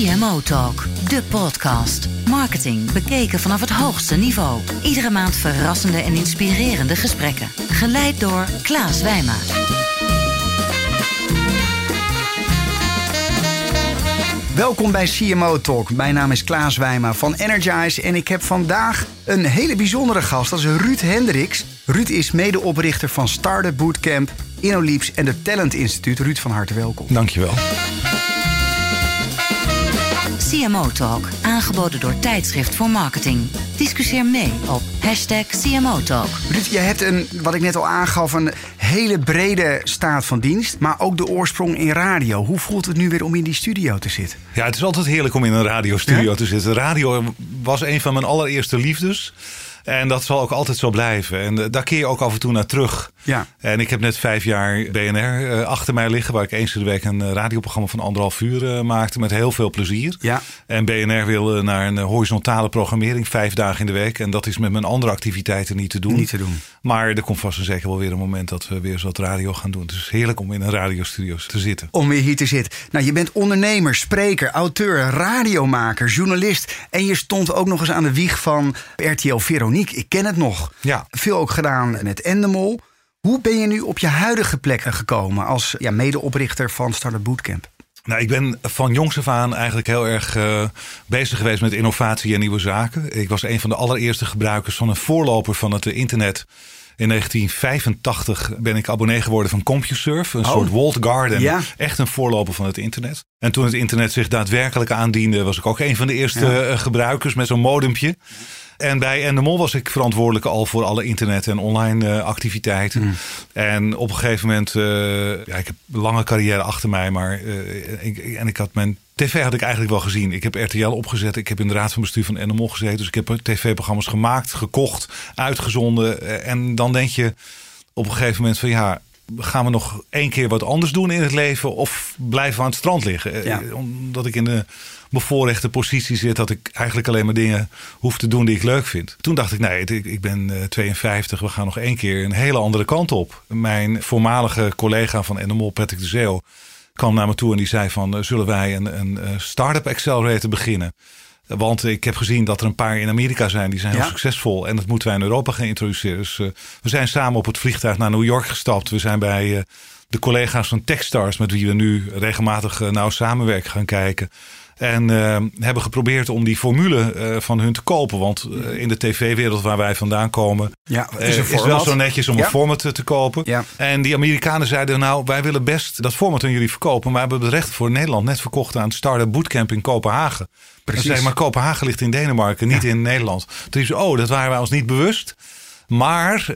CMO Talk, de podcast. Marketing bekeken vanaf het hoogste niveau. Iedere maand verrassende en inspirerende gesprekken. Geleid door Klaas Wijma. Welkom bij CMO Talk. Mijn naam is Klaas Wijma van Energize en ik heb vandaag een hele bijzondere gast. Dat is Ruud Hendricks. Ruud is medeoprichter van Startup Bootcamp, InnoLeaps en het Talent Instituut. Ruud, van harte welkom. Dankjewel. CMO Talk, aangeboden door Tijdschrift voor Marketing. Discussieer mee op hashtag CMO Talk. Ruud, je hebt een, wat ik net al aangaf, een hele brede staat van dienst, maar ook de oorsprong in radio. Hoe voelt het nu weer om in die studio te zitten? Ja, het is altijd heerlijk om in een radiostudio te zitten. Radio was een van mijn allereerste liefdes. En dat zal ook altijd zo blijven. En uh, daar keer je ook af en toe naar terug. Ja. En ik heb net vijf jaar BNR uh, achter mij liggen, waar ik eens in de week een uh, radioprogramma van anderhalf uur maakte met heel veel plezier. Ja. En BNR wil naar een horizontale programmering, vijf dagen in de week. En dat is met mijn andere activiteiten niet te doen. Niet te doen. Maar er komt vast en zeker wel weer een moment dat we weer eens wat radio gaan doen. Het is heerlijk om in een radiostudio te zitten. Om weer hier te zitten. Nou, je bent ondernemer, spreker, auteur, radiomaker, journalist. En je stond ook nog eens aan de wieg van RTL Veronique. Ik ken het nog. Ja. Veel ook gedaan met Endemol. Hoe ben je nu op je huidige plek gekomen als ja, medeoprichter van Startup Bootcamp? Nou, ik ben van jongs af aan eigenlijk heel erg uh, bezig geweest met innovatie en nieuwe zaken. Ik was een van de allereerste gebruikers van een voorloper van het internet. In 1985 ben ik abonnee geworden van CompuServe, een oh. soort walled garden. Ja. Echt een voorloper van het internet. En toen het internet zich daadwerkelijk aandiende, was ik ook een van de eerste ja. gebruikers met zo'n modempje. En bij Endemol was ik verantwoordelijk al voor alle internet- en online uh, activiteiten. Mm. En op een gegeven moment, uh, ja, ik heb een lange carrière achter mij, maar uh, ik, en ik had mijn tv had ik eigenlijk wel gezien. Ik heb RTL opgezet. Ik heb in de raad van bestuur van Endemol gezeten. Dus ik heb tv-programma's gemaakt, gekocht, uitgezonden. En dan denk je op een gegeven moment van ja, gaan we nog één keer wat anders doen in het leven of blijven we aan het strand liggen? Ja. Omdat ik in de bevoorrechte positie zit dat ik eigenlijk alleen maar dingen hoef te doen die ik leuk vind. Toen dacht ik, nee, ik, ben 52, we gaan nog één keer een hele andere kant op. Mijn voormalige collega van Endemol, Patrick de Zeeuw, kwam naar me toe en die zei van, zullen wij een, een start-up accelerator beginnen? Want ik heb gezien dat er een paar in Amerika zijn die zijn heel Ja. succesvol. En dat moeten wij in Europa gaan introduceren. Dus uh, we zijn samen op het vliegtuig naar New York gestapt. We zijn bij uh, de collega's van Techstars, met wie we nu regelmatig uh, nauw samenwerken, gaan kijken. En uh, hebben geprobeerd om die formule uh, van hun te kopen. Want uh, in de tv-wereld waar wij vandaan komen... Ja, is, is het wel zo netjes om ja. een format te, te kopen. Ja. En die Amerikanen zeiden... nou, wij willen best dat format aan jullie verkopen... maar we hebben het recht voor Nederland net verkocht... aan het Startup Bootcamp in Kopenhagen. Precies. Zei, maar Kopenhagen ligt in Denemarken, niet in Nederland. Toen zei oh, dat waren wij ons niet bewust... Maar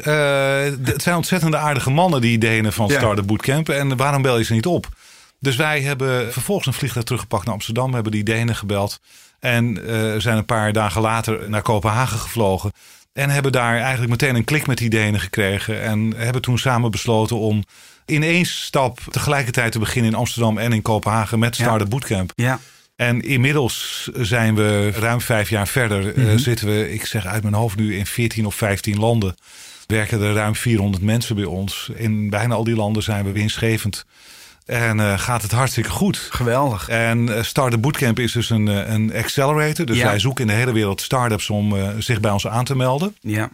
het zijn ontzettende aardige mannen, die Denen van. Startup Bootcamp. En waarom bel je ze niet op? Dus wij hebben vervolgens een vliegtuig teruggepakt naar Amsterdam. Hebben die Denen gebeld. En uh, zijn een paar dagen later naar Kopenhagen gevlogen. En hebben daar eigenlijk meteen een klik met die Denen gekregen. En hebben toen samen besloten om in één stap tegelijkertijd te beginnen in Amsterdam en in Kopenhagen met Startup Ja. Bootcamp. Ja. En inmiddels zijn we ruim vijf jaar verder. Mm Mhm. -hmm. uh, zitten we, ik zeg uit mijn hoofd nu, in 14 of 15 landen. Werken er ruim 400 mensen bij ons. In bijna al die landen zijn we winstgevend. En uh, gaat het hartstikke goed. Geweldig. En uh, Startup Bootcamp is dus een, een accelerator. Dus Ja. wij zoeken in de hele wereld startups om uh, zich bij ons aan te melden. Ja.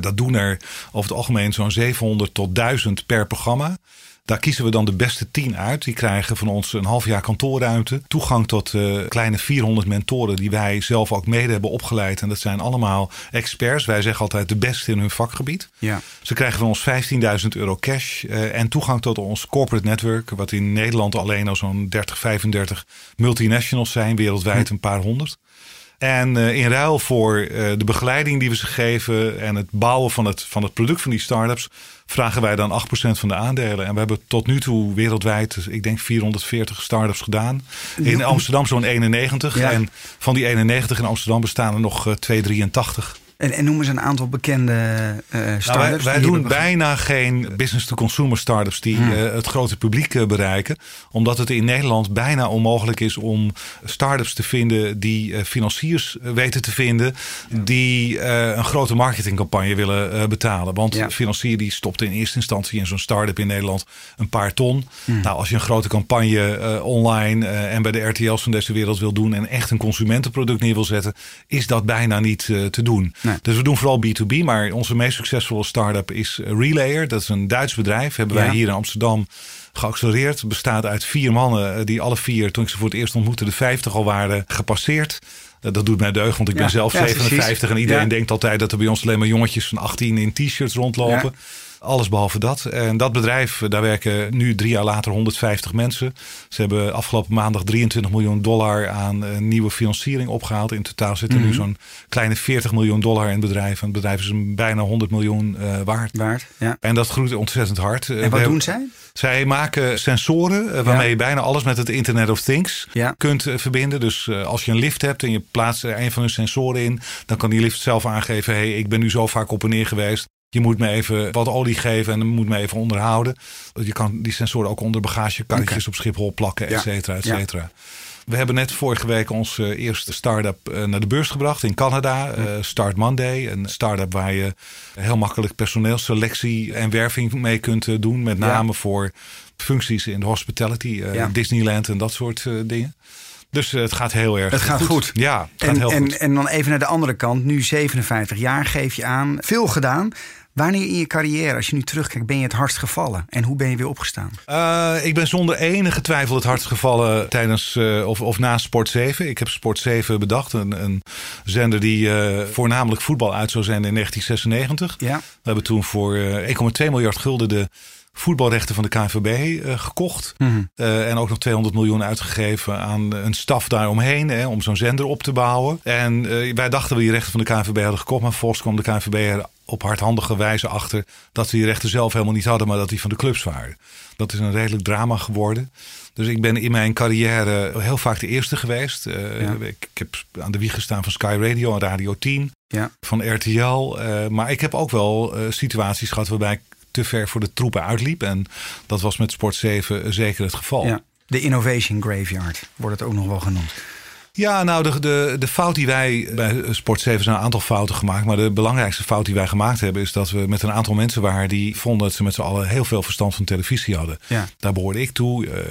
Dat doen er over het algemeen zo'n 700 tot 1000 per programma. Daar kiezen we dan de beste 10 uit. Die krijgen van ons een half jaar kantoorruimte. Toegang tot uh, kleine 400 mentoren die wij zelf ook mede hebben opgeleid. En dat zijn allemaal experts. Wij zeggen altijd de beste in hun vakgebied. Ja. Ze krijgen van ons 15.000 euro cash. Uh, en toegang tot ons corporate network. Wat in Nederland alleen al zo'n 30, 35 multinationals zijn. Wereldwijd hm. een paar honderd. En uh, in ruil voor uh, de begeleiding die we ze geven en het bouwen van het, van het product van die start-ups, vragen wij dan 8% van de aandelen. En we hebben tot nu toe wereldwijd, dus ik denk 440 start-ups gedaan. In Amsterdam zo'n 91. Ja. En van die 91 in Amsterdam bestaan er nog uh, 283. En, en noem eens een aantal bekende uh, startups. Nou, wij, doen bijna geen business-to-consumer startups die Hmm. eh, het grote publiek eh, bereiken. Omdat het in Nederland bijna onmogelijk is om startups te vinden die financiers weten te vinden. Die een grote marketingcampagne willen betalen. Want Ja. financier die stopt in eerste instantie in zo'n start-up in Nederland een paar ton. Hmm. Nou, als je een grote campagne online en bij de RTL's van deze wereld wil doen en echt een consumentenproduct neer wil zetten, is dat bijna niet te doen. Nee. Dus we doen vooral B2B, maar onze meest succesvolle start-up is eh, Relayer. Dat is een Duits bedrijf. Hebben wij Ja. hier in Amsterdam geaccelereerd. Bestaat uit vier mannen eh, die alle vier, toen ik ze voor het eerst ontmoette, de 50 al waren gepasseerd. Eh, Dat doet mij deugd, want ik ben zelf ja, precies. 57 en iedereen denkt altijd dat er bij ons alleen maar jongetjes van 18 in t-shirts rondlopen. Alles behalve dat. En dat bedrijf, eh, daar werken nu drie jaar later 150 mensen. Ze hebben afgelopen maandag 23 miljoen dollar aan eh, nieuwe financiering opgehaald. In totaal zit er Mhm. nu zo'n kleine 40 miljoen dollar in het bedrijf. En het bedrijf is een bijna 100 miljoen eh, waard. Waard, ja. En dat groeit ontzettend hard. En we wat hebben- doen zij? zij maken sensoren waarmee Ja. je bijna alles met het Internet of Things Ja. kunt verbinden. Dus als je een lift hebt en je plaatst er een van hun sensoren in, dan kan die lift zelf aangeven: hey, ik ben nu zo vaak op en neer geweest. Je moet me even wat olie geven en dan moet me even onderhouden. Je kan die sensoren ook onder bagagekarretjes op Schiphol plakken, et cetera, et cetera. We hebben net vorige week onze eerste start-up eh, naar de beurs gebracht in Canada. eh, Start Monday. Een start-up waar je heel makkelijk personeelsselectie en werving mee kunt eh, doen. Met Ja. name voor functies in de hospitality, eh, Ja. Disneyland en dat soort eh, dingen. Dus eh, het gaat heel erg Het gaat goed. Ja, het gaat heel en, goed. en dan even naar de andere kant. Nu 57 jaar, geef je aan. Veel gedaan. Wanneer in je carrière, als je nu terugkijkt, ben je het hardst gevallen? En hoe ben je weer opgestaan? Eh, ik ben zonder enige twijfel het hardst gevallen tijdens eh, of, of na Sport 7. Ik heb Sport 7 bedacht. Een, een zender die eh, voornamelijk voetbal uit zou zenden in 1996. Ja, We hebben toen voor eh, 1,2 miljard gulden de voetbalrechten van de KNVB gekocht. Mhm. En ook nog 200 miljoen uitgegeven aan een staf daaromheen. Hè, om zo'n zender op te bouwen. En wij dachten we die rechten van de KNVB hadden gekocht. Maar vervolgens kwam de KNVB er op hardhandige wijze achter... dat ze die rechten zelf helemaal niet hadden, maar dat die van de clubs waren. Dat is een redelijk drama geworden. Dus ik ben in mijn carrière heel vaak de eerste geweest. Eh, Ja. ik, heb aan de wieg gestaan van Sky Radio en Radio 10 ja. van RTL. eh, maar ik heb ook wel eh, situaties gehad waarbij ik te ver voor de troepen uitliep. En dat was met Sport 7 zeker het geval. ja. De Innovation Graveyard wordt het ook nog wel genoemd. Ja, nou, de, de, de fout die wij bij Sport 7 zijn een aantal fouten gemaakt. Maar de belangrijkste fout die wij gemaakt hebben, is dat we met een aantal mensen waren die vonden dat ze met z'n allen heel veel verstand van televisie hadden. Ja. Daar behoorde ik toe, eh,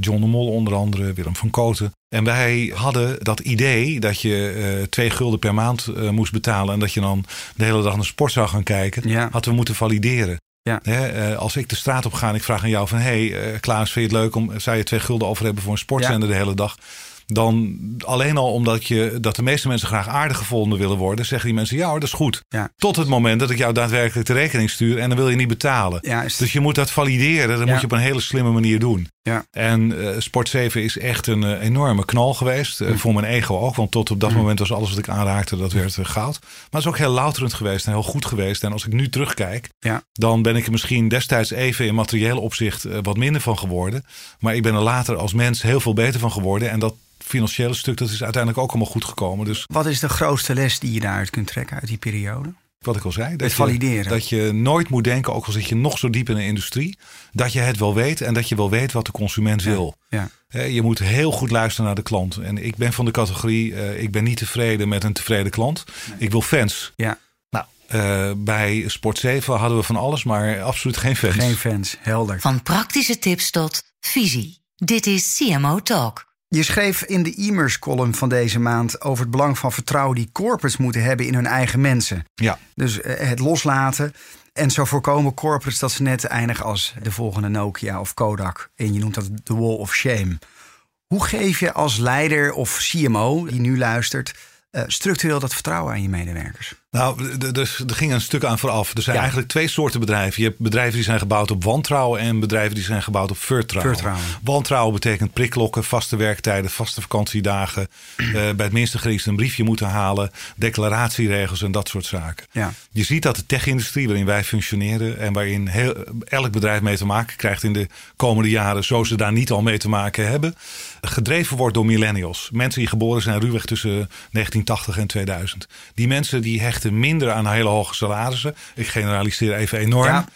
John de Mol onder andere, Willem van Koten. En wij hadden dat idee dat je eh, twee gulden per maand eh, moest betalen. En dat je dan de hele dag naar sport zou gaan kijken. Ja. Hadden we moeten valideren. Ja. Eh, als ik de straat op ga en ik vraag aan jou van... hé hey, eh, Klaas, vind je het leuk om... zou je twee gulden over hebben voor een sportzender de hele dag? Dan alleen al omdat je, dat de meeste mensen graag aardig gevonden willen worden... zeggen die mensen, ja hoor, dat is goed. Ja. Tot het moment dat ik jou daadwerkelijk de rekening stuur... en dan wil je niet betalen. Juist. Dus je moet dat valideren. Dat Ja. moet je op een hele slimme manier doen. Ja. En eh, Sport 7 is echt een eh, enorme knal geweest. Mm. Eh, Voor mijn ego ook. Want tot op dat moment was alles wat ik aanraakte, dat werd goud. Maar het is ook heel louterend geweest en heel goed geweest. En als ik nu terugkijk, Ja. dan ben ik er misschien destijds even in materieel opzicht wat minder van geworden. Maar ik ben er later als mens heel veel beter van geworden. En dat financiële stuk, dat is uiteindelijk ook allemaal goed gekomen. Dus Wat is de grootste les die je daaruit kunt trekken uit die periode? Wat ik al zei. Dat Het je, valideren. Dat je nooit moet denken, ook al zit je nog zo diep in de industrie, dat je het wel weet en dat je wel weet wat de consument wil. Ja. Hè, Je moet heel goed luisteren naar de klant. En ik ben van de categorie, eh, ik ben niet tevreden met een tevreden klant. Ik wil fans. Ja. Nou, eh, bij Sport 7 hadden we van alles, maar absoluut geen fans. Geen fans, helder. Van praktische tips tot visie. Dit is CMO Talk. Je schreef in de e-mails column van deze maand over het belang van vertrouwen die corporates moeten hebben in hun eigen mensen. Ja. Dus eh, het loslaten. En zo voorkomen corporates dat ze net eindigen als de volgende Nokia of Kodak. En je noemt dat de wall of shame. Hoe geef je als leider of CMO die nu luistert eh, structureel dat vertrouwen aan je medewerkers? Nou, dus er ging een stuk aan vooraf. Er zijn Ja. eigenlijk twee soorten bedrijven. Je hebt bedrijven die zijn gebouwd op wantrouwen en bedrijven die zijn gebouwd op vertrouwen. Vertrouwen. Wantrouwen betekent priklokken, vaste werktijden, vaste vakantiedagen. eh, bij het minste gericht een briefje moeten halen, declaratieregels en dat soort zaken. Ja. Je ziet dat de tech-industrie waarin wij functioneren en waarin heel, elk bedrijf mee te maken krijgt in de komende jaren, zo ze daar niet al mee te maken hebben, gedreven wordt door millennials. Mensen die geboren zijn ruwweg tussen 1980 en 2000. Die mensen die hechten minder aan hele hoge salarissen. Ik generaliseer even enorm. Ja.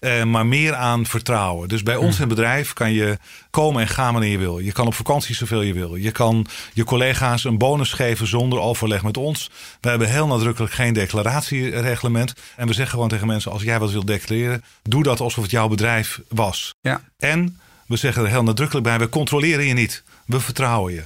Eh, maar meer aan vertrouwen. Dus bij ons in het bedrijf kan je komen en gaan wanneer je wil. Je kan op vakantie zoveel je wil. Je kan je collega's een bonus geven zonder overleg met ons. We hebben heel nadrukkelijk geen declaratiereglement. En we zeggen gewoon tegen mensen: als jij wat wilt declareren, doe dat alsof het jouw bedrijf was. Ja. En we zeggen er heel nadrukkelijk bij: we controleren je niet. We vertrouwen je.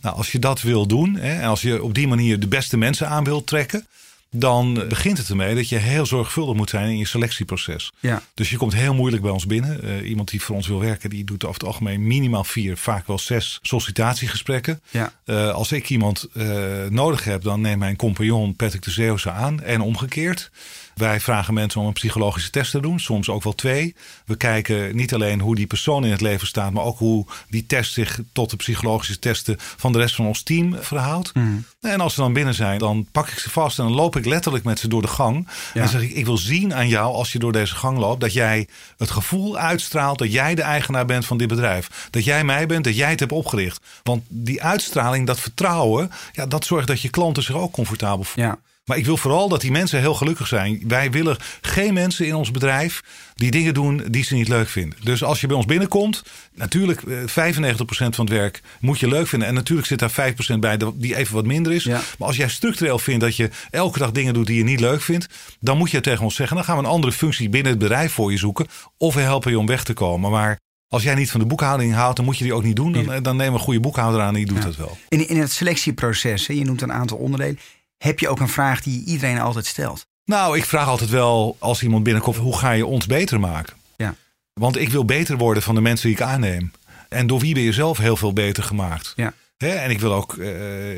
Nou, als je dat wil doen hè, en als je op die manier de beste mensen aan wilt trekken, dan begint het ermee dat je heel zorgvuldig moet zijn in je selectieproces. Ja. Dus je komt heel moeilijk bij ons binnen. Uh, iemand die voor ons wil werken, die doet over het algemeen minimaal vier, vaak wel zes sollicitatiegesprekken. Ja. Uh, als ik iemand uh, nodig heb, dan neemt mijn compagnon Patrick de Zeeuwse aan en omgekeerd. Wij vragen mensen om een psychologische test te doen, soms ook wel twee. We kijken niet alleen hoe die persoon in het leven staat, maar ook hoe die test zich tot de psychologische testen van de rest van ons team verhoudt. Mm. En als ze dan binnen zijn, dan pak ik ze vast en dan loop ik letterlijk met ze door de gang. Ja. En dan zeg ik, ik wil zien aan jou als je door deze gang loopt, dat jij het gevoel uitstraalt dat jij de eigenaar bent van dit bedrijf. Dat jij mij bent, dat jij het hebt opgericht. Want die uitstraling, dat vertrouwen, ja, dat zorgt dat je klanten zich ook comfortabel voelen. Ja. Maar ik wil vooral dat die mensen heel gelukkig zijn. Wij willen geen mensen in ons bedrijf die dingen doen die ze niet leuk vinden. Dus als je bij ons binnenkomt, natuurlijk eh, 95% van het werk moet je leuk vinden. En natuurlijk zit daar 5% bij die even wat minder is. Ja. Maar als jij structureel vindt dat je elke dag dingen doet die je niet leuk vindt, dan moet je tegen ons zeggen: dan gaan we een andere functie binnen het bedrijf voor je zoeken. Of we helpen je om weg te komen. Maar als jij niet van de boekhouding houdt, dan moet je die ook niet doen. Dan, dan nemen we een goede boekhouder aan en die doet Ja. dat wel. In, in het selectieproces, je noemt een aantal onderdelen. Heb je ook een vraag die iedereen altijd stelt? Nou, ik vraag altijd wel als iemand binnenkomt: hoe ga je ons beter maken? Ja. Want ik wil beter worden van de mensen die ik aanneem. En door wie ben je zelf heel veel beter gemaakt? Ja. En ik wil ook, eh,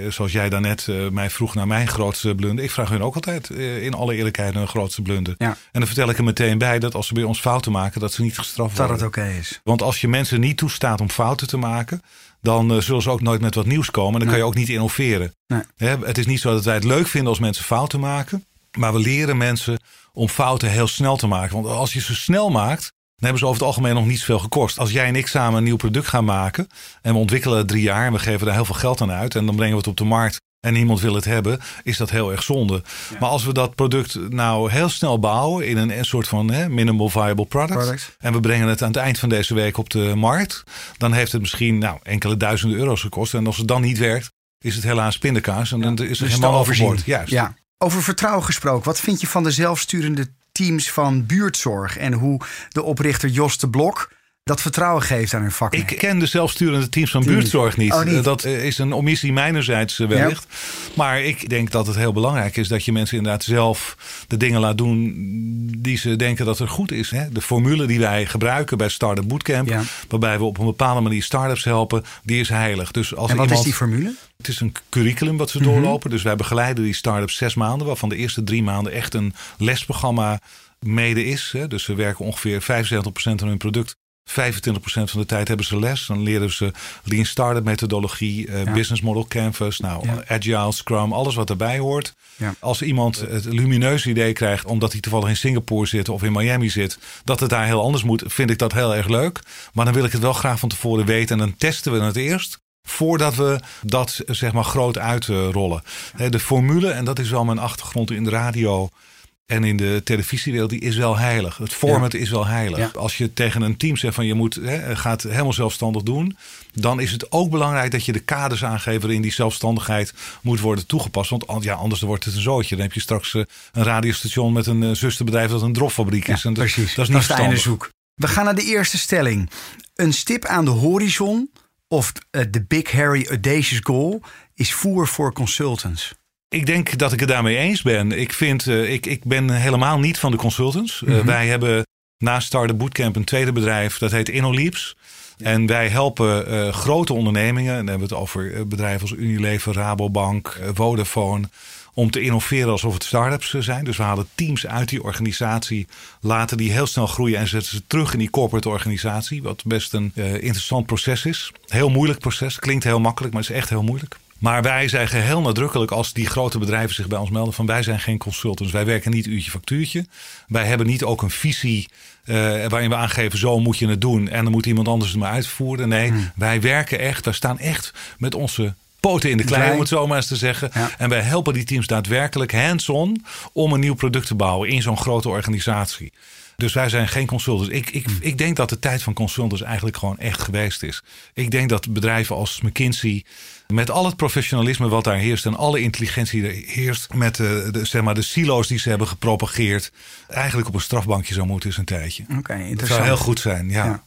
zoals jij daarnet eh, mij vroeg naar mijn grootste blunder. Ik vraag hun ook altijd eh, in alle eerlijkheid hun grootste blunder. Ja. En dan vertel ik er meteen bij dat als ze bij ons fouten maken, dat ze niet gestraft Dat worden. het oké is. Want als je mensen niet toestaat om fouten te maken, dan eh, zullen ze ook nooit met wat nieuws komen. En dan Nee. kan je ook niet innoveren. Nee. Hè, het is niet zo dat wij het leuk vinden als mensen fouten maken. Maar we leren mensen om fouten heel snel te maken. Want als je ze snel maakt, dan hebben ze over het algemeen nog niet zoveel gekost. Als jij en ik samen een nieuw product gaan maken. En we ontwikkelen het drie jaar en we geven daar heel veel geld aan uit. En dan brengen we het op de markt. En niemand wil het hebben, is dat heel erg zonde. Maar als we dat product nou heel snel bouwen in een, soort van hè, minimal viable product, Product. En we brengen het aan het eind van deze week op de markt. Dan heeft het misschien nou, enkele duizenden euro's gekost. En als het dan niet werkt, is het helaas pindakaas. En dan is het Dus helemaal overboord. Juist. Ja. Over vertrouwen gesproken. Wat vind je van de zelfsturende teams van buurtzorg? En hoe de oprichter Jos de Blok dat vertrouwen geeft aan hun vak? Ik ken de zelfsturende teams van buurtzorg niet. Oh, niet. Eh, Dat is een omissie mijnerzijds eh, wellicht. Maar ik denk dat het heel belangrijk is dat je mensen inderdaad zelf de dingen laat doen die ze denken dat er goed is. De formule die wij gebruiken bij Startup Bootcamp, Ja. waarbij we op een bepaalde manier startups helpen, die is heilig. Dus als en wat iemand, is die formule? Het is een curriculum wat ze Mhm. doorlopen. Dus wij begeleiden die start-ups zes maanden, waarvan de eerste drie maanden echt een lesprogramma mede is. Dus ze werken ongeveer 75% aan hun product. 25% van de tijd hebben ze les. Dan leren ze Lean Startup methodologie, eh, Ja. business model canvas, nou, Ja. agile, scrum, alles wat erbij hoort. Ja. Als iemand het lumineuze idee krijgt, omdat hij toevallig in Singapore zit of in Miami zit, dat het daar heel anders moet, vind ik dat heel erg leuk. Maar dan wil ik het wel graag van tevoren weten en dan testen we het eerst. Voordat we dat zeg maar groot uitrollen. Hè, De formule, en dat is wel mijn achtergrond in de radio en in de televisiewereld, die is wel heilig. Het format is wel heilig. Ja. Als je tegen een team zegt van je moet, hè, gaat helemaal zelfstandig doen, dan is het ook belangrijk dat je de kaders aangeeft waarin die zelfstandigheid moet worden toegepast. Want an- ja, anders wordt het een zootje. Dan heb je straks eh, een radiostation met een eh, zusterbedrijf dat een droffabriek is. en dat, precies. dat is niet verstandig. zoek. We gaan naar de eerste stelling. Een stip aan de horizon of eh, de Big Harry Audacious Goal is voer voor consultants. Ik denk dat ik het daarmee eens ben. Ik, vind, eh, ik, ik ben helemaal niet van de consultants. Eh, Mhm. wij hebben naast Startup Bootcamp een tweede bedrijf, dat heet InnoLeaps. En wij helpen eh, grote ondernemingen, en dan hebben we het over bedrijven als Unilever, Rabobank, Vodafone, om te innoveren alsof het start-ups zijn. Dus we halen teams uit die organisatie, laten die heel snel groeien en zetten ze terug in die corporate organisatie. Wat best een interessant proces is. Heel moeilijk proces, klinkt heel makkelijk, maar is echt heel moeilijk. Maar wij zijn geheel nadrukkelijk als die grote bedrijven zich bij ons melden van wij zijn geen consultants. Wij werken niet uurtje factuurtje. Wij hebben niet ook een visie uh, waarin we aangeven zo moet je het doen en dan moet iemand anders het maar uitvoeren. Nee, hmm. wij werken echt, wij staan echt met onze poten in de klei, om het zo maar eens te zeggen. En wij helpen die teams daadwerkelijk hands-on om een nieuw product te bouwen in zo'n grote organisatie. Dus wij zijn geen consultants. Ik, ik, ik denk dat de tijd van consultants eigenlijk gewoon echt geweest is. Ik denk dat bedrijven als McKinsey, met al het professionalisme wat daar heerst en alle intelligentie die er heerst, met de, de, zeg maar de silo's die ze hebben gepropageerd, eigenlijk op een strafbankje zou moeten eens een tijdje. Oké. Dat zou heel goed zijn, ja. ja.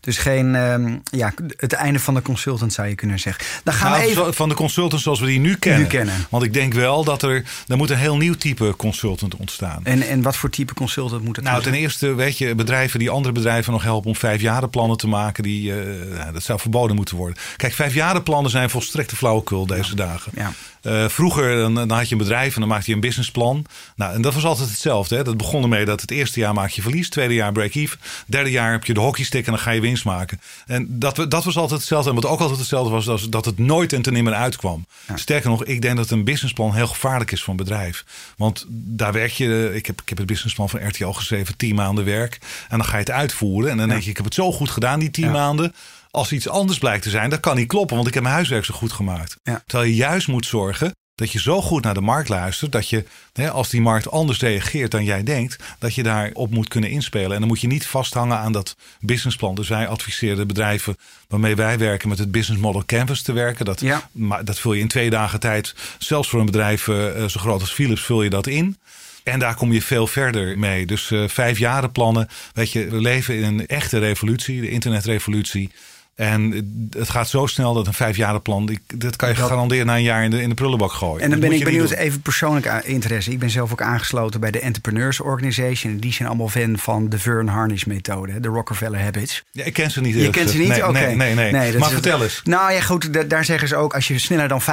Dus geen, um, ja, het einde van de consultant zou je kunnen zeggen. Dan gaan we nou, even... Van de consultants zoals we die nu kennen. nu kennen. Want ik denk wel dat er, er moet een heel nieuw type consultant ontstaan. En, en wat voor type consultant moet het Nou, ten eerste, weet je, bedrijven die andere bedrijven nog helpen om vijfjarenplannen te maken, die, uh, dat zou verboden moeten worden. Kijk, vijfjarenplannen zijn volstrekte flauwekul deze dagen. Ja. Uh, vroeger dan, dan, had je een bedrijf en dan maakte je een businessplan. Nou, en dat was altijd hetzelfde. Hè? Dat begon ermee dat het eerste jaar maak je verlies, tweede jaar break-even, derde jaar heb je de hockeystick en dan ga je winst maken. En dat, dat was altijd hetzelfde. En wat ook altijd hetzelfde was, was dat het nooit en ten nimmer uitkwam. Sterker nog, ik denk dat een businessplan heel gevaarlijk is voor een bedrijf. Want daar werk je, ik heb, ik heb het businessplan van RTL geschreven, tien maanden werk. En dan ga je het uitvoeren. En dan denk je, ik heb het zo goed gedaan, die tien maanden als iets anders blijkt te zijn, dat kan niet kloppen, want ik heb mijn huiswerk zo goed gemaakt. Terwijl je juist moet zorgen dat je zo goed naar de markt luistert dat je, hè, als die markt anders reageert dan jij denkt, dat je daarop moet kunnen inspelen. En dan moet je niet vasthangen aan dat businessplan. Dus wij adviseren de bedrijven waarmee wij werken met het business model canvas te werken. Dat, ja. maar dat vul je in twee dagen tijd, zelfs voor een bedrijf uh, zo groot als Philips, vul je dat in. En daar kom je veel verder mee. Dus uh, vijf jaren plannen. Weet je, we leven in een echte revolutie, de internetrevolutie. En het gaat zo snel dat een vijfjarenplan, dat kan je garanderen na een jaar in de, in de prullenbak gooien. En dan ben ik benieuwd, even persoonlijk interesse. Ik ben zelf ook aangesloten bij de Entrepreneurs Organization. Die zijn allemaal fan van de Vern Harnish methode, de Rockefeller Habits. Ja, ik ken ze niet. Je kent ze niet? Nee, Oké. Nee, nee, nee. nee maar vertel eens. Nou ja, goed, daar zeggen ze ook, als je sneller dan 25%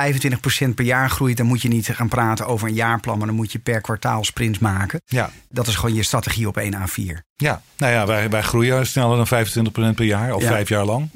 per jaar groeit, dan moet je niet gaan praten over een jaarplan, maar dan moet je per kwartaal sprints maken. Ja. Dat is gewoon je strategie op 1 A4. Ja, nou ja, wij, wij groeien sneller dan 25% per jaar, of vijf jaar lang.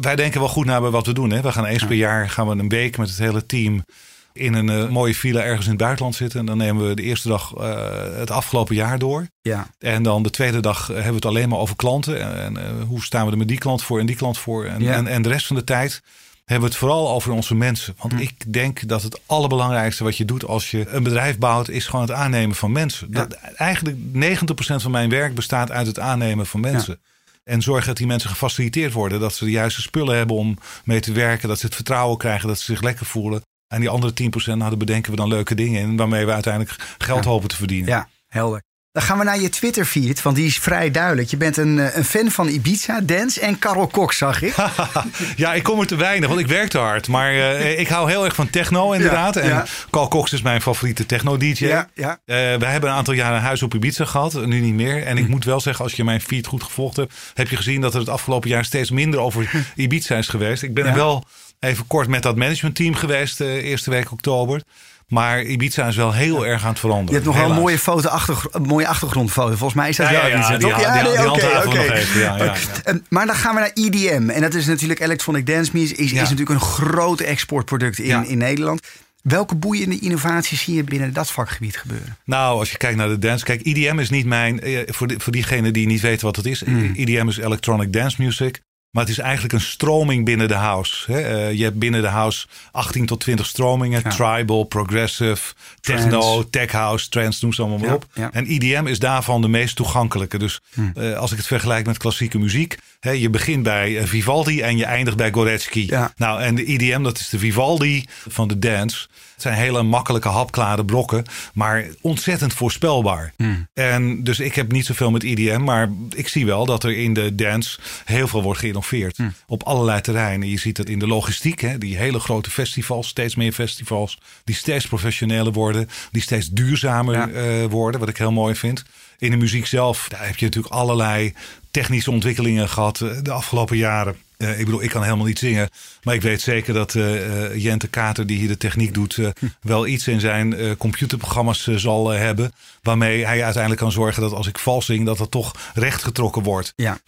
Wij denken wel goed naar wat we doen. Hè. We gaan eens per jaar gaan we een week met het hele team in een uh, mooie villa ergens in het buitenland zitten. En dan nemen we de eerste dag uh, het afgelopen jaar door. Ja. En dan de tweede dag hebben we het alleen maar over klanten. En, en uh, hoe staan we er met die klant voor en die klant voor. En, ja. en, en de rest van de tijd hebben we het vooral over onze mensen. Want hm. ik denk dat het allerbelangrijkste wat je doet als je een bedrijf bouwt, is gewoon het aannemen van mensen. Dat, eigenlijk 90% van mijn werk bestaat uit het aannemen van mensen. En zorgen dat die mensen gefaciliteerd worden. Dat ze de juiste spullen hebben om mee te werken. Dat ze het vertrouwen krijgen. Dat ze zich lekker voelen. En die andere 10% nou, daar bedenken we dan leuke dingen in. Waarmee we uiteindelijk geld hopen te verdienen. Ja, helder. Dan gaan we naar je Twitter-feed, want die is vrij duidelijk. Je bent een, eh, een fan van Ibiza, Dance en Carol Cox, zag ik. ja, ik kom er te weinig, want ik werk te hard. Maar uh, ik hou heel erg van techno, inderdaad. en Carl Cox is mijn favoriete techno-dj. Ja, ja. Uh, we hebben een aantal jaren een huis op Ibiza gehad, nu niet meer. En ik hm. moet wel zeggen, als je mijn feed goed gevolgd hebt... heb je gezien dat er het afgelopen jaar steeds minder over Ibiza is geweest. Ik ben er wel even kort met dat managementteam geweest, uh, eerste week oktober. Maar Ibiza is wel heel erg aan het veranderen. Je hebt nog wel een mooie, foto achter, een mooie achtergrondfoto. Volgens mij is dat ja, ja, die, ja, die, die, oké, oké. Maar dan gaan we naar EDM. En dat is natuurlijk Electronic Dance Music. Is, is natuurlijk een groot exportproduct in, in Nederland. Welke boeiende innovaties zie je binnen dat vakgebied gebeuren? Nou, als je kijkt naar de dance. Kijk, EDM is niet mijn. Eh, voor, voor diegenen die niet weten wat het is. Mm. EDM is Electronic Dance Music. Maar het is eigenlijk een stroming binnen de house. Hè? Uh, je hebt binnen de house 18 tot 20 stromingen. Tribal, progressive, techno, tech house, trance, noem ze allemaal maar op. En IDM is daarvan de meest toegankelijke. Dus hm. uh, als ik het vergelijk met klassieke muziek. Je begint bij uh, Vivaldi en je eindigt bij Goretzky. Nou, en de IDM, dat is de Vivaldi van de dance. Het zijn hele makkelijke, hapklare brokken, maar ontzettend voorspelbaar. Hmm. En dus ik heb niet zoveel met IDM, maar ik zie wel dat er in de dance heel veel wordt geïnnoveerd. Hmm. Op allerlei terreinen. Je ziet het in de logistiek, hè, die hele grote festivals, steeds meer festivals, die steeds professioneler worden, die steeds duurzamer uh, worden, wat ik heel mooi vind. In de muziek zelf, daar heb je natuurlijk allerlei technische ontwikkelingen gehad eh, de afgelopen jaren. Uh, ik bedoel, ik kan helemaal niet zingen. Maar ik weet zeker dat uh, Jente Kater, die hier de techniek doet, uh, wel iets in zijn computerprogramma's zal hebben. Waarmee hij uiteindelijk kan zorgen dat als ik vals zing, dat dat toch rechtgetrokken wordt. Ja.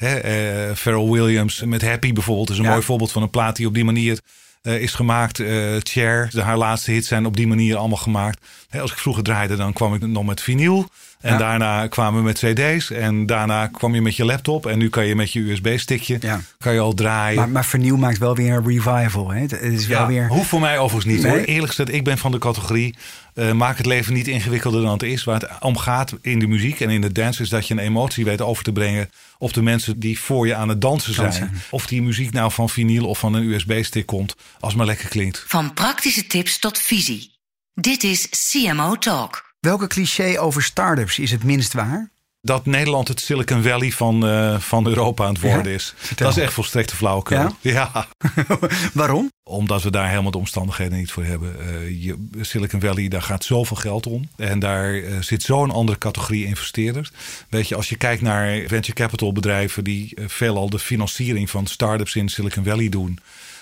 Pharrell Williams met Happy bijvoorbeeld is een mooi voorbeeld van een plaat die op die manier eh, is gemaakt. Cher, haar laatste hits zijn op die manier allemaal gemaakt. als ik vroeger draaide, dan kwam ik nog met vinyl. En daarna kwamen we met cd's. En daarna kwam je met je laptop. En nu kan je met je USB-stickje kan je al draaien. Maar, maar vernieuw maakt wel weer een revival. Hè? Het is wel weer... Hoeft voor mij overigens niet hoor. Eerlijk gezegd, ik ben van de categorie... Uh, maak het leven niet ingewikkelder dan het is. Waar het om gaat in de muziek en in de dance... is dat je een emotie weet over te brengen... op de mensen die voor je aan het dansen zijn. Of die muziek nou van vinyl of van een USB-stick komt. Als maar lekker klinkt. Van praktische tips tot visie. Dit is CMO Talk. Welke cliché over start-ups is het minst waar? Dat Nederland het Silicon Valley van, uh, van Europa aan het worden is. Dat is echt volstrekte flauwekul. Ja? ja. Waarom? Omdat we daar helemaal de omstandigheden niet voor hebben. Uh, je, Silicon Valley, daar gaat zoveel geld om. En daar uh, zit zo'n andere categorie investeerders. Weet je, als je kijkt naar venture capital bedrijven... die veelal de financiering van start-ups in Silicon Valley doen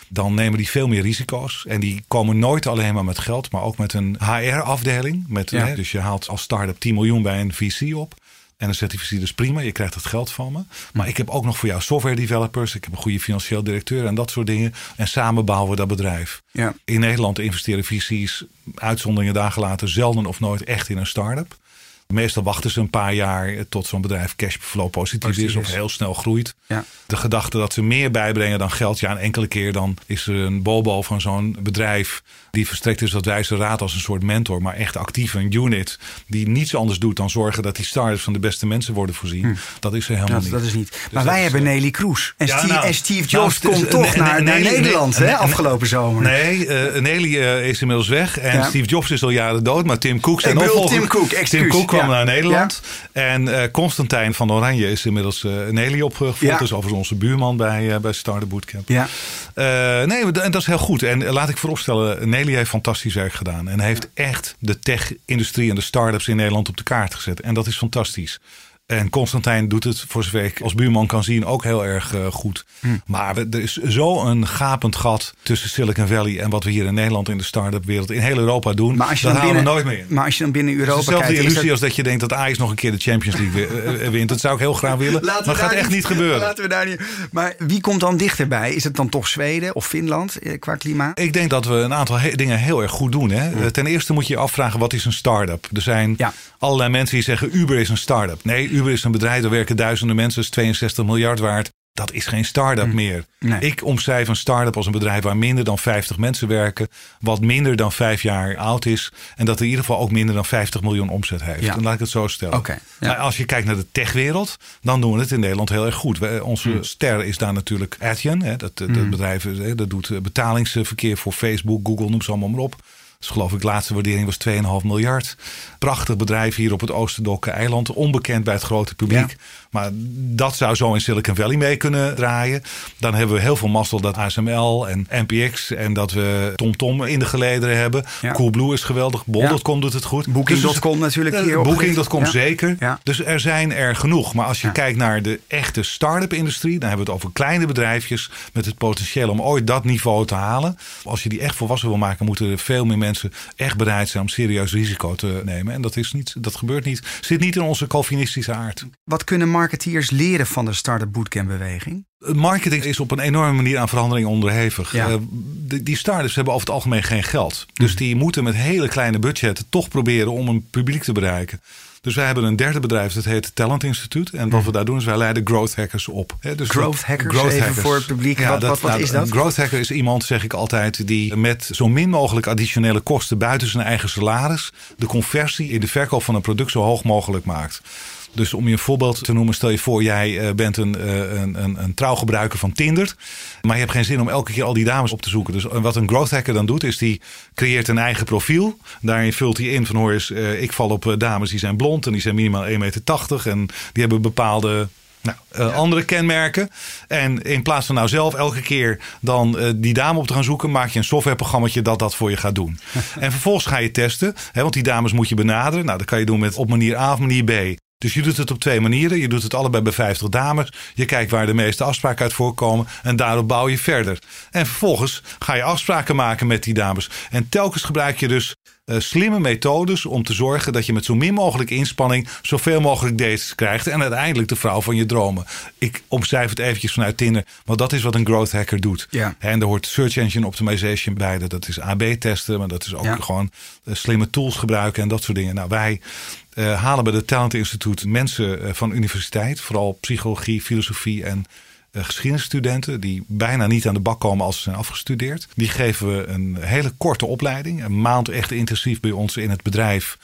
dan nemen die veel meer risico's. En die komen nooit alleen maar met geld, maar ook met een HR-afdeling. Met, dus je haalt als start-up 10 miljoen bij een VC op. En dan zegt die VC dus prima, je krijgt het geld van me. Maar ik heb ook nog voor jou software developers. Ik heb een goede financieel directeur en dat soort dingen. En samen bouwen we dat bedrijf. Ja. In Nederland investeren VC's uitzonderingen dagen later zelden of nooit echt in een start-up. Meestal wachten ze een paar jaar tot zo'n bedrijf cashflow positief, is of heel snel groeit. Ja. De gedachte dat ze meer bijbrengen dan geld, ja, een enkele keer dan is er een bobo van zo'n bedrijf die verstrekt is wat wijze raad als een soort mentor, maar echt actief een unit die niets anders doet dan zorgen dat die starters van de beste mensen worden voorzien. Hm. Dat is er helemaal dat, niet. Dat is niet. Dus maar wij hebben Nelly Kroes. En, Steve, nou, Steve Jobs nou, komt toch naar, Nederland hè, afgelopen zomer. Nee, uh, Nelly uh, is inmiddels weg en Steve Jobs is al jaren dood, maar Tim Cook zijn opvolger. Tim Cook, Tim Cook kwam naar Nederland. En uh, Constantijn van Oranje is inmiddels uh, Nelly opgevolgd. Ja. Dus overigens onze buurman bij, uh, bij Startup Bootcamp. Ja. nee, en dat is heel goed. En laat ik vooropstellen, Nelly heeft fantastisch werk gedaan. En heeft echt de tech-industrie en de start-ups in Nederland op de kaart gezet. En dat is fantastisch. En Constantijn doet het, voor zover ik als buurman kan zien, ook heel erg uh, goed. Hm. Maar er is zo'n gapend gat tussen Silicon Valley en wat we hier in Nederland in de start-up wereld in heel Europa doen. Maar als je dan, binnen, we nooit meer. Maar als je dan binnen Europa het is dezelfde illusie dat... als dat je denkt dat Ajax nog een keer de Champions League wint. Dat zou ik heel graag willen. maar dat gaat echt niet gebeuren. Laten we daar niet. Maar wie komt dan dichterbij? Is het dan toch Zweden of Finland eh, qua klimaat? Ik denk dat we een aantal dingen heel erg goed doen. Hè? Hm. Ten eerste moet je je afvragen wat is een start-up? Er zijn ja. allerlei mensen die zeggen Uber is een start-up. Nee, Uber is een bedrijf, er werken duizenden mensen, is 62 miljard waard. Dat is geen start-up mm. meer. Ik omschrijf een start-up als een bedrijf waar minder dan 50 mensen werken. Wat minder dan vijf jaar oud is. En dat in ieder geval ook minder dan 50 miljoen omzet heeft. Ja. Dan laat ik het zo stellen. Okay, maar als je kijkt naar de techwereld, dan doen we het in Nederland heel erg goed. onze mm. ster is daar natuurlijk Adyen. Hè, dat, dat mm. bedrijf dat doet betalingsverkeer voor Facebook, Google, noem ze allemaal maar op. Dus geloof ik, de laatste waardering was 2,5 miljard. Prachtig bedrijf hier op het Oosterdokke eiland. Onbekend bij het grote publiek. Maar dat zou zo in Silicon Valley mee kunnen draaien. Dan hebben we heel veel mazzel dat ASML en NPX en dat we TomTom in de gelederen hebben. Coolblue is geweldig. Bol.com doet het goed. Booking.com dus, natuurlijk uh, Booking.com zeker. Dus er zijn er genoeg. Maar als je kijkt naar de echte start-up industrie, dan hebben we het over kleine bedrijfjes met het potentieel om ooit dat niveau te halen. Als je die echt volwassen wil maken, moeten er veel meer mensen echt bereid zijn om serieus risico te nemen. En dat, is niet, dat gebeurt niet. Zit niet in onze Calvinistische aard. Wat kunnen marketeers leren van de Startup Bootcamp beweging? Marketing is op een enorme manier aan verandering onderhevig. Ja. Uh, die startups hebben over het algemeen geen geld. Dus mhm. die moeten met hele kleine budgetten toch proberen om een publiek te bereiken. Dus wij hebben een derde bedrijf, dat heet Talent Instituut. En wat we daar doen is wij leiden growth hackers op. dus growth hackers, growth even hackers. voor het publiek. wat, wat, wat nou, is dat? Een growth hacker is iemand, zeg ik altijd, die met zo min mogelijk additionele kosten buiten zijn eigen salaris de conversie in de verkoop van een product zo hoog mogelijk maakt. Dus om je een voorbeeld te noemen, stel je voor, jij uh, bent een, uh, een, een, een trouwgebruiker van Tinder. Maar je hebt geen zin om elke keer al die dames op te zoeken. Dus wat een growth hacker dan doet, is die creëert een eigen profiel. Daarin vult hij in van hoor eens, ik val op dames die zijn blond en die zijn minimaal 1,80 meter. En die hebben bepaalde nou, andere kenmerken. En in plaats van nou zelf elke keer dan uh, die dame op te gaan zoeken, maak je een softwareprogramma dat dat voor je gaat doen. en vervolgens ga je testen, hè, want die dames moet je benaderen. Nou, dat kan je doen met op manier A of manier B. Dus je doet het op twee manieren. Je doet het allebei bij 50 dames. Je kijkt waar de meeste afspraken uit voorkomen. En daarop bouw je verder. En vervolgens ga je afspraken maken met die dames. En telkens gebruik je dus uh, slimme methodes om te zorgen dat je met zo min mogelijk inspanning zoveel mogelijk dates krijgt. En uiteindelijk de vrouw van je dromen. Ik omschrijf het eventjes vanuit Tinder. Want dat is wat een growth hacker doet. Ja. En daar hoort search engine optimization bij. Dat is AB testen. Maar dat is ook Ja. gewoon uh, slimme tools gebruiken en dat soort dingen. Nou, wij uh, halen bij het Talent Instituut mensen uh, van universiteit. Vooral psychologie, filosofie en uh, geschiedenisstudenten. Die bijna niet aan de bak komen als ze zijn afgestudeerd. Die geven we een hele korte opleiding. Een maand echt intensief bij ons in het bedrijf.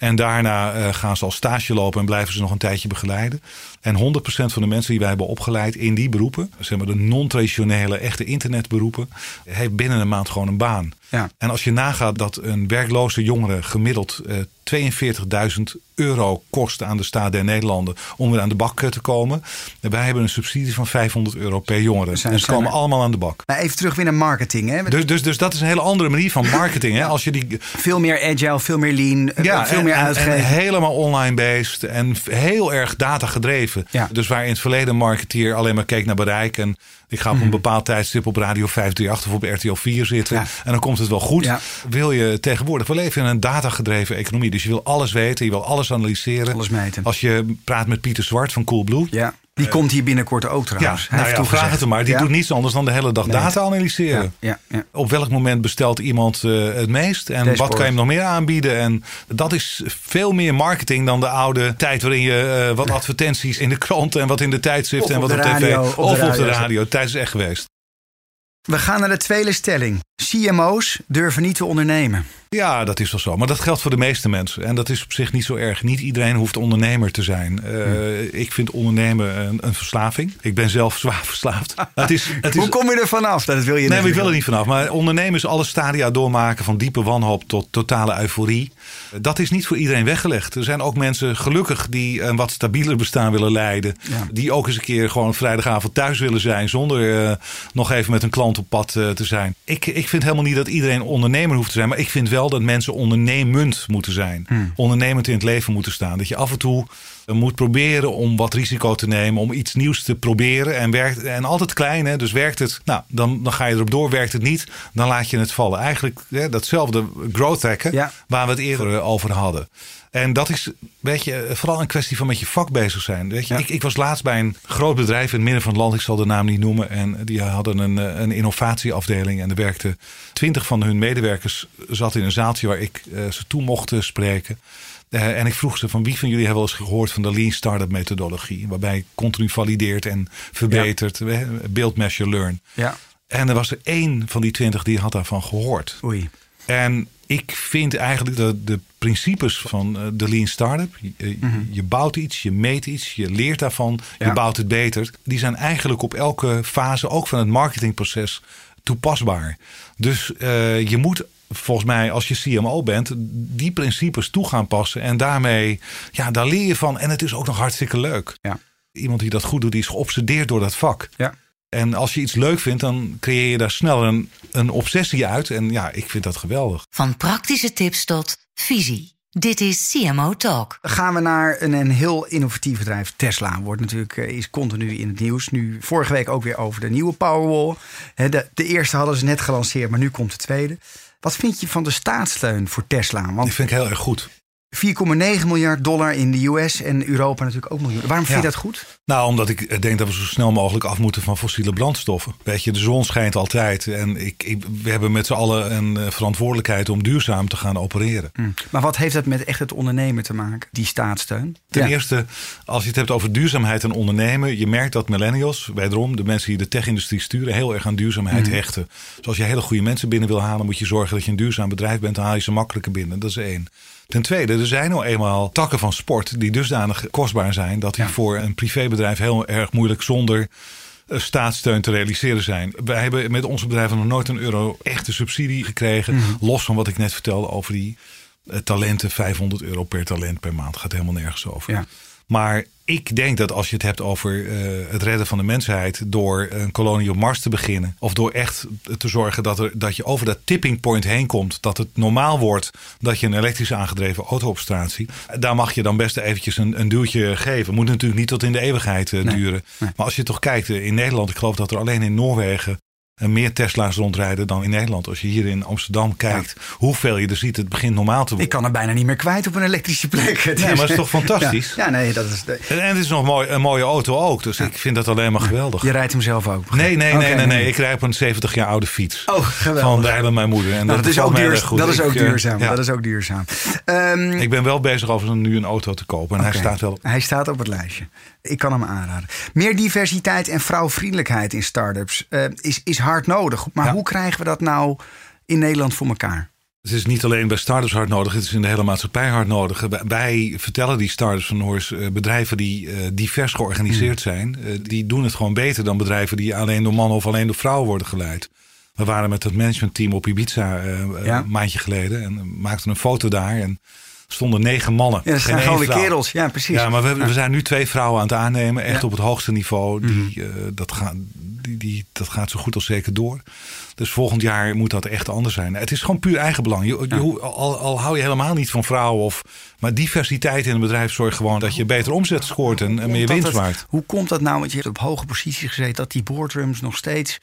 En daarna uh, gaan ze al stage lopen en blijven ze nog een tijdje begeleiden. En 100% van de mensen die wij hebben opgeleid in die beroepen, zeg maar de non-traditionele, echte internetberoepen, heeft binnen een maand gewoon een baan. Ja. En als je nagaat dat een werkloze jongere gemiddeld uh, 42.000 euro kost aan de staat der Nederlanden om weer aan de bak te komen. Wij hebben een subsidie van 500 euro per jongere. Zijn- en ze komen er- allemaal aan de bak. Maar even terug weer naar marketing. Hè? Dus, dus, dus dat is een hele andere manier van marketing. Hè? Als je die, Veel meer agile, veel meer lean, eh, veel en- meer en- uitgeven. En helemaal online-based en f- heel erg data gedreven. Ja. Dus waar in het verleden marketeer alleen maar keek naar bereik. En ik ga op een bepaald tijdstip op Radio 538 of op RTL 4 zitten. Mhm. Ja. En dan komt het wel goed. Ja. Wil je tegenwoordig, we leven in een datagedreven economie. Dus je wil alles weten, je wil alles analyseren. Alles meten. Als je praat met Pieter Zwart van Coolblue. Ja, die komt hier binnenkort ook Ja, trouwens. Hij nou heeft ja, vraag het hem maar. Die Ja. doet niets anders dan de hele dag Nee. data analyseren. Ja, ja, ja. Op welk moment bestelt iemand eh, het meest? En Dashboard. wat kan je hem nog meer aanbieden? En dat is veel meer marketing dan de oude tijd waarin je eh, wat advertenties in de krant en wat in de tijdschrift Of en op wat de op tv radio, of op de radio. radio. Tijd is echt geweest. We gaan naar de tweede stelling. CMO's durven niet te ondernemen. Ja, dat is wel zo. Maar dat geldt voor de meeste mensen. En dat is op zich niet zo erg. Niet iedereen hoeft ondernemer te zijn. Eh, Ik vind ondernemen een, een verslaving. Ik ben zelf zwaar verslaafd. het is, het is, Hoe kom je er vanaf? Dat wil je Nee, ik wil er niet vanaf. Maar ondernemen is alle stadia doormaken van diepe wanhoop tot totale euforie. Dat is niet voor iedereen weggelegd. Er zijn ook mensen gelukkig die een wat stabieler bestaan willen leiden. Ja. Die ook eens een keer gewoon vrijdagavond thuis willen zijn. Zonder eh, nog even met een klant op pad eh, te zijn. Ik, ik vind helemaal niet dat iedereen ondernemer hoeft te zijn. Maar ik vind wel dat mensen ondernemend moeten zijn. Ondernemend in het leven moeten staan. Dat je af en toe eh, moet proberen om wat risico te nemen. Om iets nieuws te proberen. En, werkt, en altijd klein. Hè? Dus werkt het. Nou, dan, dan ga je erop door. Werkt het niet. Dan laat je het vallen. Eigenlijk hè, datzelfde growth hacken. Ja. Waar we het eerder eh, over hadden. En dat is, weet je, vooral een kwestie van met je vak bezig zijn. Weet je, Ja. ik, ik was laatst bij een groot bedrijf in het midden van het land. Ik zal de naam niet noemen. En die hadden een, eh, een innovatieafdeling. En er werkten twintig van hun medewerkers zat in een zaaltje waar ik eh, ze toe mocht spreken. Eh, en ik vroeg ze van wie van jullie hebben wel eens gehoord van de Lean Startup methodologie. Waarbij je continu valideert en verbetert. eh, Build, measure, learn. Ja, En er was er één van die twintig die had daarvan gehoord. oei. En ik vind eigenlijk dat de principes van eh, de Lean Startup, je, je- je bouwt iets, je meet iets, je leert daarvan, Ja. je bouwt het beter, die zijn eigenlijk op elke fase, ook van het marketingproces, toepasbaar. Dus eh, je moet volgens mij, als je CMO bent, die principes toe gaan passen. En daarmee, ja, daar leer je van. En het is ook nog hartstikke leuk. Ja. Iemand die dat goed doet, die is geobsedeerd door dat vak. Ja. En als je iets leuk vindt, dan creëer je daar snel een, een obsessie uit. En ja, ik vind dat geweldig. Van praktische tips tot visie. Dit is CMO Talk. Gaan we naar een, een heel innovatief bedrijf. Tesla wordt natuurlijk eh, is continu in het nieuws. Nu vorige week ook weer over de nieuwe Powerwall. Hè, De, de eerste hadden ze net gelanceerd, maar nu komt de tweede. Wat vind je van de staatssteun voor Tesla? Die Want vind ik heel erg goed. 4,9 miljard dollar in de US en Europa natuurlijk ook miljoen. Waarom vind je Ja. dat goed? Nou, omdat ik denk dat we zo snel mogelijk af moeten van fossiele brandstoffen. Weet je, de zon schijnt altijd. En ik, ik, we hebben met z'n allen een eh, verantwoordelijkheid om duurzaam te gaan opereren. Hm. Maar wat heeft dat met echt het ondernemen te maken, die staatssteun? Ten Ja. eerste, als je het hebt over duurzaamheid en ondernemen. Je merkt dat millennials, wederom de mensen die de tech-industrie sturen, heel erg aan duurzaamheid Mhm. hechten. Dus als je hele goede mensen binnen wil halen, moet je zorgen dat je een duurzaam bedrijf bent. Dan haal je ze makkelijker binnen. Dat is één. Ten tweede, er zijn nou eenmaal takken van sport die dusdanig kostbaar zijn dat die Ja. voor een privébedrijf heel erg moeilijk zonder eh, staatssteun te realiseren zijn. Wij hebben met onze bedrijven nog nooit een euro echte subsidie gekregen. Mhm. Los van wat ik net vertelde over die eh, talenten. 500 euro per talent per maand. Gaat helemaal nergens over. Ja. Maar ik denk dat als je het hebt over uh, het redden van de mensheid door een kolonie op Mars te beginnen, of door echt te zorgen dat, er, dat je over dat tipping point heen komt, dat het normaal wordt dat je een elektrisch aangedreven auto op straat ziet, daar mag je dan best eventjes een, een duwtje geven. Moet natuurlijk niet tot in de eeuwigheid uh, duren. Maar als je toch kijkt, in Nederland, ik geloof dat er alleen in Noorwegen meer Tesla's rondrijden dan in Nederland. Als je hier in Amsterdam kijkt, hoeveel je er ziet, het begint normaal te worden. Ik kan er bijna niet meer kwijt op een elektrische plek. Het ja, maar het is toch fantastisch? Ja, nee, dat is... En, het is nog mooi, een mooie auto ook, dus ik vind dat alleen maar geweldig. Je rijdt hem zelf ook? Nee, nee, nee, nee, nee, Ik rijd op een 70 jaar oude fiets. Oh, geweldig. Van Bijlen mijn moeder. En nou, dat, is ook, duurzaam. Dat is ook duurzaam. Dat is ook duurzaam. Um, ik ben wel bezig over nu een auto te kopen en okay. hij staat wel... Hij staat op het lijstje. Ik kan hem aanraden. Meer diversiteit en vrouwvriendelijkheid in start-ups uh, is, is hard nodig. Maar hoe krijgen we dat nou in Nederland voor elkaar? Het is niet alleen bij startups hard nodig, het is in de hele maatschappij hard nodig. Wij vertellen die startups van Noors, eh, bedrijven die uh, divers georganiseerd hmm. zijn, die doen het gewoon beter dan bedrijven die alleen door mannen of alleen door vrouwen worden geleid. We waren met het managementteam op Ibiza ja. een maandje geleden en maakten een foto daar. En stonden negen mannen. Ja, dat zijn gewoon kerels. Ja, precies. Ja, maar we, we, zijn nu twee vrouwen aan het aannemen. Echt op het hoogste niveau. Die, mm. dat, gaat, die, die, dat gaat zo goed als zeker door. Dus volgend jaar moet dat echt anders zijn. Het is gewoon puur eigenbelang. Je, je, al, al hou je helemaal niet van vrouwen. Of, maar diversiteit in een bedrijf zorgt gewoon dat je beter omzet scoort en, en meer winst maakt. Hoe komt dat nou? Want je hebt op hoge posities gezeten dat die boardrooms nog steeds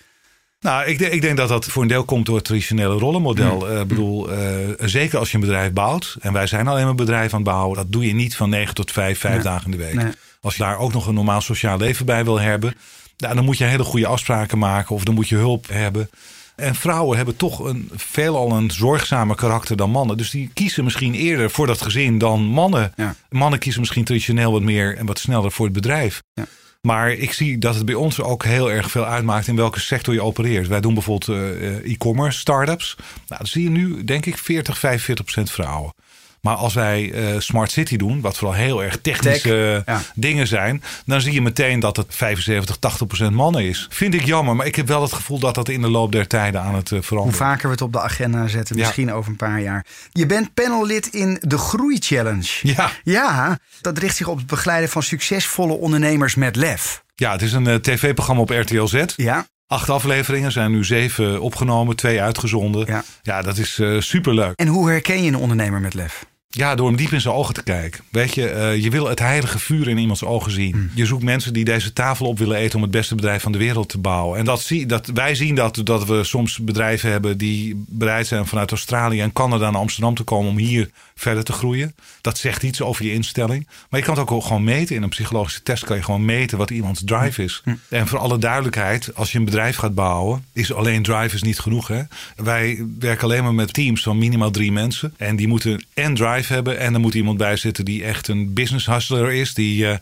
nou, ik, ik, denk dat dat voor een deel komt door het traditionele rollenmodel. Mm. Uh, bedoel, uh, zeker als je een bedrijf bouwt, en wij zijn alleen maar een bedrijf aan het bouwen, dat doe je niet van 9 tot 5, 5 dagen in de week. Nee. Als je daar ook nog een normaal sociaal leven bij wil hebben, nou, dan moet je hele goede afspraken maken of dan moet je hulp hebben. En vrouwen hebben toch een, veelal een zorgzamer karakter dan mannen. Dus die kiezen misschien eerder voor dat gezin dan mannen. Ja. Mannen kiezen misschien traditioneel wat meer en wat sneller voor het bedrijf. Ja. Maar ik zie dat het bij ons ook heel erg veel uitmaakt in welke sector je opereert. Wij doen bijvoorbeeld uh, e-commerce startups. Nou, dan zie je nu denk ik 40, 45 procent vrouwen. Maar als wij uh, Smart City doen, wat vooral heel erg technische dingen zijn, dan zie je meteen dat het 75, 80 procent mannen is. Vind ik jammer, maar ik heb wel het gevoel dat dat in de loop der tijden aan het uh, veranderen. Hoe vaker we het op de agenda zetten, misschien over een paar jaar. Je bent panellid in de Groei Challenge. Ja. Ja, dat richt zich op het begeleiden van succesvolle ondernemers met lef. Ja, het is een uh, tv-programma op RTL Z. Ja. Acht afleveringen zijn nu zeven opgenomen, twee uitgezonden. Ja, ja dat is uh, superleuk. En hoe herken je een ondernemer met lef? Ja, door hem diep in zijn ogen te kijken. Weet je, uh, je wil het heilige vuur in iemands ogen zien. Hmm. Je zoekt mensen die deze tafel op willen eten om het beste bedrijf van de wereld te bouwen. En dat zie, dat, wij zien dat, dat we soms bedrijven hebben die bereid zijn vanuit Australië en Canada naar Amsterdam te komen om hier verder te groeien. Dat zegt iets over je instelling. Maar je kan het ook gewoon meten. In een psychologische test kan je gewoon meten wat iemands drive is. Hmm. En voor alle duidelijkheid, als je een bedrijf gaat bouwen, is alleen drive is niet genoeg. Hè? Wij werken alleen maar met teams van minimaal drie mensen. En die moeten en drive hebben. En er moet iemand bij zitten die echt een business hustler is. Die, uh,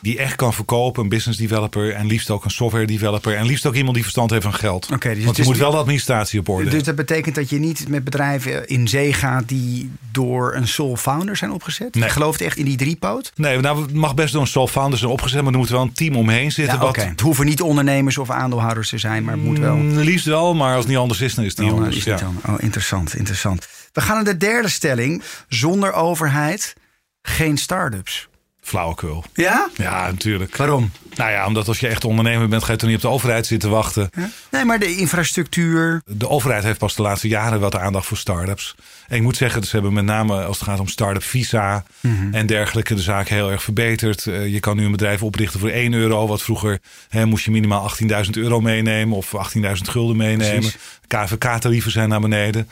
die echt kan verkopen, een business developer. En liefst ook een software developer. En liefst ook iemand die verstand heeft van geld. Okay, dus Want je moet wel de administratie op orde Dus dat betekent dat je niet met bedrijven in zee gaat die door een sole founder zijn opgezet? Nee. Je gelooft echt in die driepoot? Nee, nou, het mag best door een sole founder zijn opgezet. Maar er moet wel een team omheen zitten. Ja, wat... Het hoeven niet ondernemers of aandeelhouders te zijn, maar het moet wel. Mm, liefst wel, maar als het niet anders is, dan is het niet oh, anders. Is ja. oh, interessant, interessant. We gaan naar de derde stelling. Zonder overheid geen start-ups. Flauwekul. Ja? Ja, natuurlijk. Waarom? Nou ja, omdat als je echt ondernemer bent, ga je toch niet op de overheid zitten wachten. Nee, maar de infrastructuur. De overheid heeft pas de laatste jaren wat aandacht voor start-ups. En ik moet zeggen, ze hebben met name als het gaat om start-up visa mhm. en dergelijke de zaak heel erg verbeterd. Eh, je kan nu een bedrijf oprichten voor 1 euro. Wat vroeger hè, moest je minimaal 18.000 euro meenemen of 18.000 gulden meenemen. KVK-tarieven zijn naar beneden.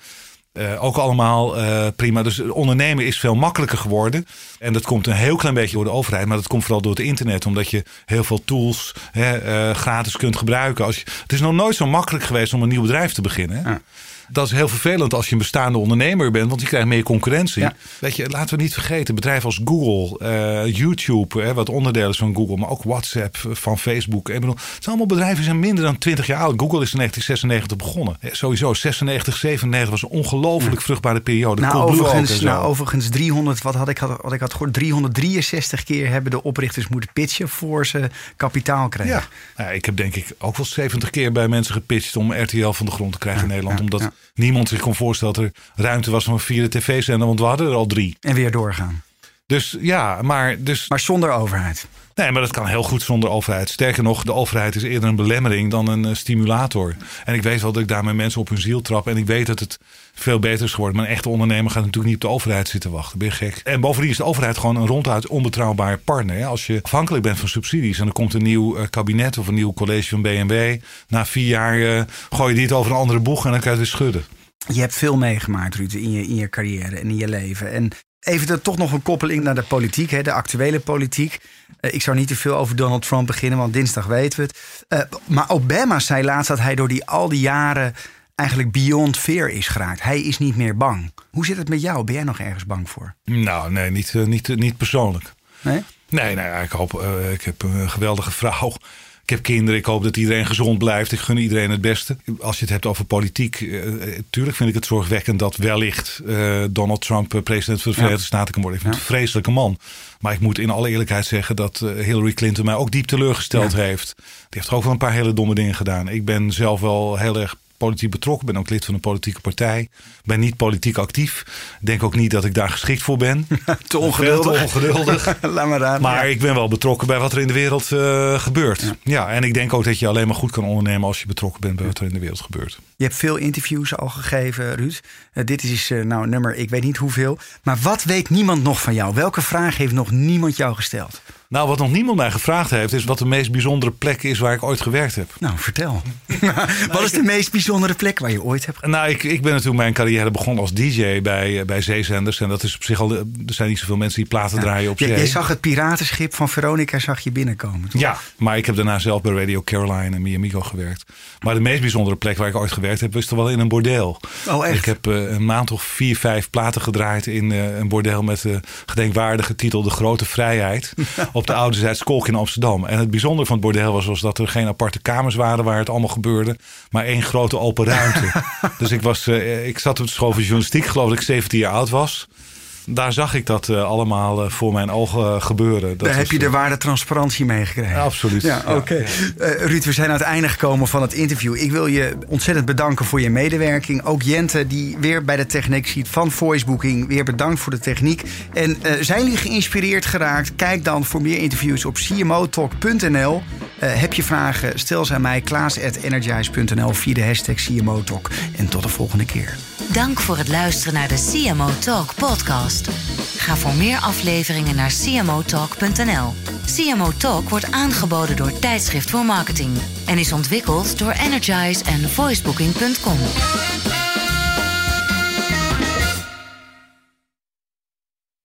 Uh, ook allemaal uh, prima. Dus ondernemen is veel makkelijker geworden. En dat komt een heel klein beetje door de overheid. Maar dat komt vooral door het internet. Omdat je heel veel tools hè, uh, gratis kunt gebruiken. Als het is nog nooit zo makkelijk geweest om een nieuw bedrijf te beginnen. Ja. Dat is heel vervelend als je een bestaande ondernemer bent, want je krijgt meer concurrentie. Weet je, laten we niet vergeten, bedrijven als Google, uh, YouTube, wat onderdeel is van Google, maar ook WhatsApp van Facebook. Ik bedoel, het zijn allemaal bedrijven die zijn minder dan 20 jaar oud. Google is in 1996 begonnen. Sowieso, 96, 97 was een ongelooflijk vruchtbare periode. Nou, overigens, nou, overigens 300, wat had ik, wat ik had gehoord, 363 keer hebben de oprichters moeten pitchen voor ze kapitaal kregen. Ja. ja. ik heb denk ik ook wel 70 keer bij mensen gepitcht om RTL van de grond te krijgen in Nederland. omdat niemand zich kon voorstellen dat er ruimte was voor een vierde tv-zender, want we hadden er al drie. En weer doorgaan. Dus ja, maar... Dus, maar zonder overheid? Nee, maar dat kan heel goed zonder overheid. Sterker nog, de overheid is eerder een belemmering dan een stimulator. En ik weet wel dat ik daarmee mensen op hun ziel trap. En ik weet dat het veel beter is geworden. Maar een echte ondernemer gaat natuurlijk niet op de overheid zitten wachten. Ben je gek? En bovendien is de overheid gewoon een ronduit onbetrouwbare partner. Als je afhankelijk bent van subsidies en er komt een nieuw eh, kabinet of een nieuw college van BMW. Na vier jaar uh, gooi je dit over een andere boeg en dan kan je het weer schudden. Je hebt veel meegemaakt, Ruud, in je, in je carrière en in je leven. En even toch nog een koppeling naar de politiek, hè, de actuele politiek. Uh, ik zou niet te veel over Donald Trump beginnen, want dinsdag weten we het. Uh, maar Obama zei laatst dat hij door die, al die jaren eigenlijk beyond fear is geraakt. Hij is niet meer bang. Hoe zit het met jou? Ben jij nog ergens bang voor? Nou, nee, niet, uh, niet, niet persoonlijk. Nee? Nee, nee ik hoop. ik heb een geweldige vrouw. Ik heb kinderen. Ik hoop dat iedereen gezond blijft. Ik gun iedereen het beste. Als je het hebt over politiek. Uh, tuurlijk vind ik het zorgwekkend dat wellicht uh, Donald Trump president van de Verenigde ja. Staten kan worden. Ik vind ja. het een vreselijke man. Maar ik moet in alle eerlijkheid zeggen dat Hillary Clinton mij ook diep teleurgesteld ja. heeft. Die heeft ook wel een paar hele domme dingen gedaan. Ik ben zelf wel heel erg politiek betrokken. Ben ook lid van een politieke partij. Ben niet politiek actief. Denk ook niet dat ik daar geschikt voor ben. te ongeduldig. Te ongeduldig. Laat maar aan. Maar ja. ik ben wel betrokken bij wat er in de wereld uh, gebeurt. Ja. ja. en ik denk ook dat je alleen maar goed kan ondernemen als je betrokken bent bij wat er in de wereld gebeurt. Je hebt veel interviews al gegeven, Ruud. Uh, dit is uh, nou nummer, ik weet niet hoeveel. Maar wat weet niemand nog van jou? Welke vraag heeft nog niemand jou gesteld? Nou, wat nog niemand mij gevraagd heeft, is wat de meest bijzondere plek is waar ik ooit gewerkt heb. Nou, vertel. wat is de meest bijzondere plek waar je ooit hebt gewerkt? Nou, ik, ik ben natuurlijk mijn carrière begonnen als DJ bij, bij zeezenders. En dat is op zich al. Er zijn niet zoveel mensen die platen ja. draaien op zee. Je zag het piratenschip van Veronica zag je binnenkomen. Toch? Ja, maar ik heb daarna zelf bij Radio Caroline en Miamigo gewerkt. Maar de meest bijzondere plek waar ik ooit gewerkt heb, is toch wel in een bordeel. Oh, echt? Ik heb uh, een maand of vier, vijf platen gedraaid in uh, een bordeel met de gedenkwaardige titel De Grote Vrijheid. op de oude Kolk in Amsterdam. En het bijzondere van het bordeel was, was dat er geen aparte kamers waren waar het allemaal gebeurde, maar één grote open ruimte. dus ik, was, ik zat op de school van journalistiek, geloof ik 17 jaar oud was daar zag ik dat uh, allemaal uh, voor mijn ogen uh, gebeuren. Dat daar heb je de waarde transparantie mee gekregen. Absoluut. Ja, oké. Okay. Ruud, we zijn aan het einde gekomen van het interview. Ik wil je ontzettend bedanken voor je medewerking. Ook Jente, die weer bij de techniek ziet van Voicebooking. Weer bedankt voor de techniek. En zijn jullie geïnspireerd geraakt? Kijk dan voor meer interviews op cmotalk.nl. heb je vragen? Stel ze aan mij, klaas.energize.nl via de hashtag CMO Talk. En tot de volgende keer. Dank voor het luisteren naar de CMO Talk podcast. Ga voor meer afleveringen naar cmotalk.nl. CMO Talk wordt aangeboden door Tijdschrift voor Marketing en is ontwikkeld door Energize en voicebooking.com.